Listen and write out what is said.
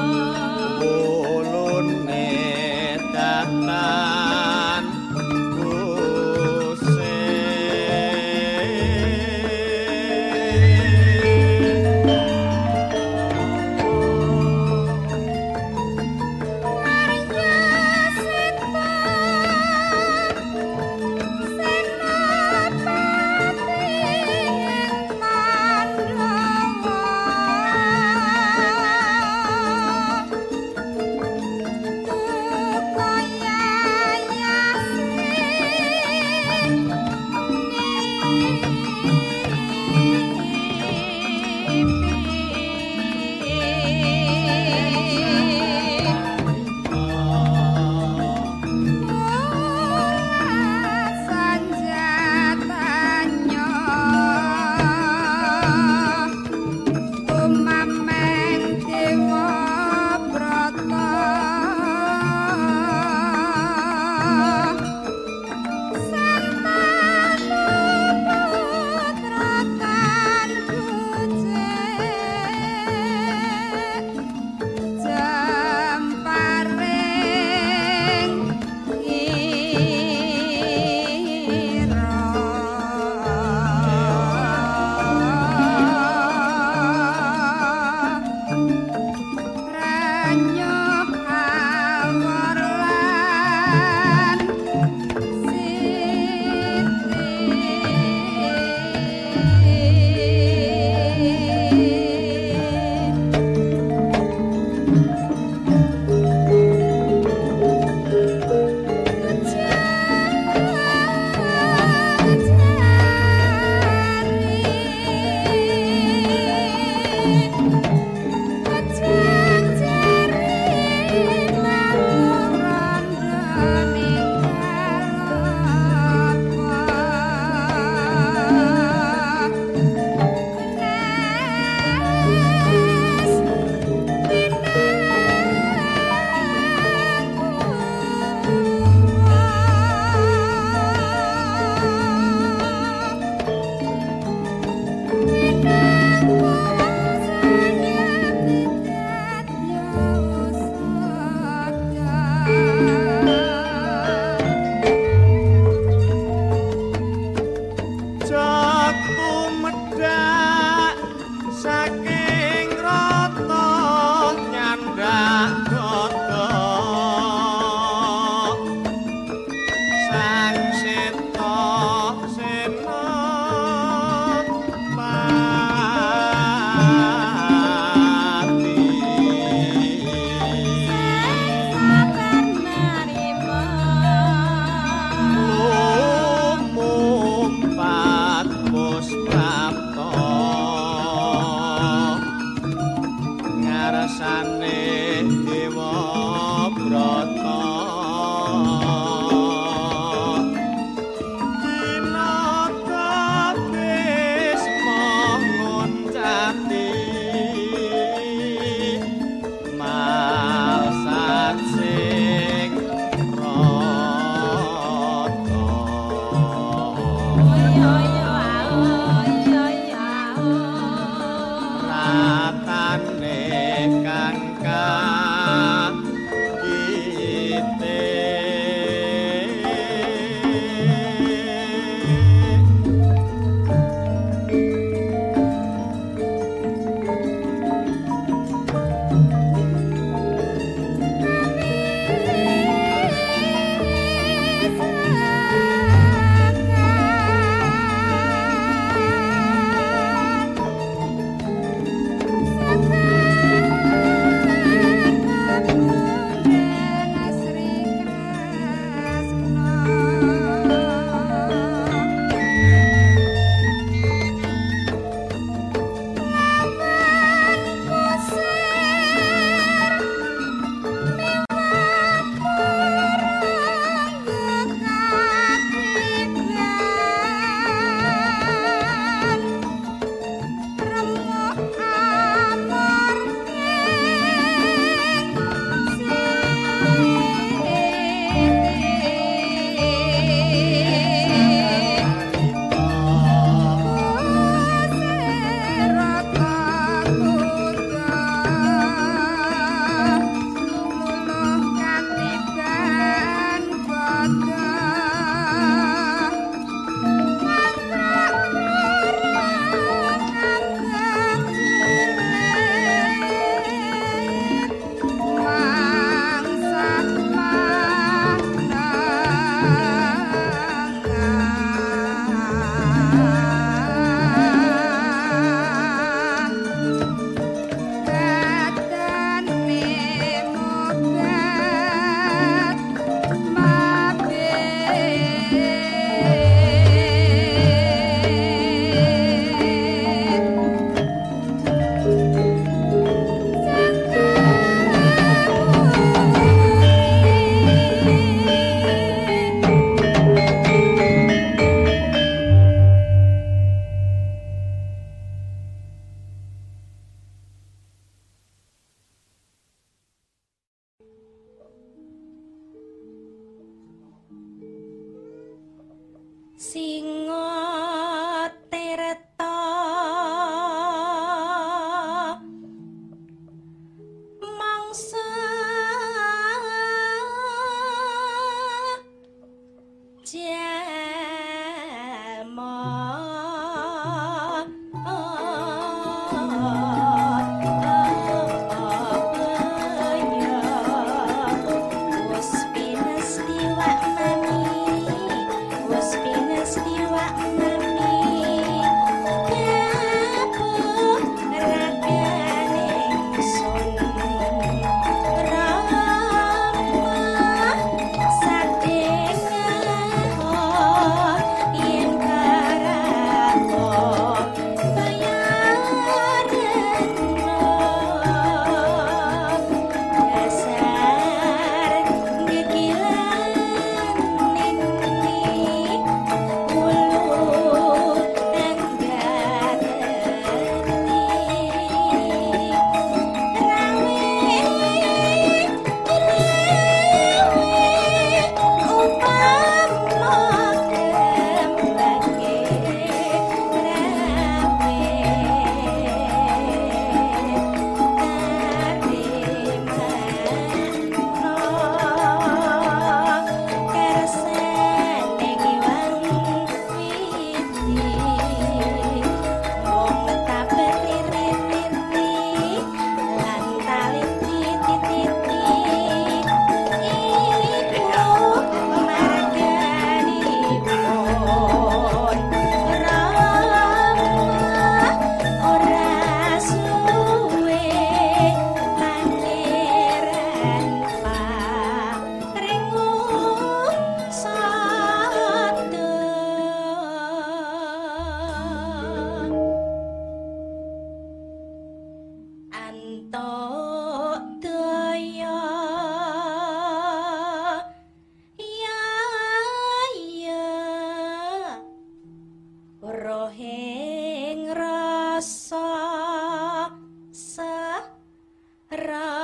love. Cahya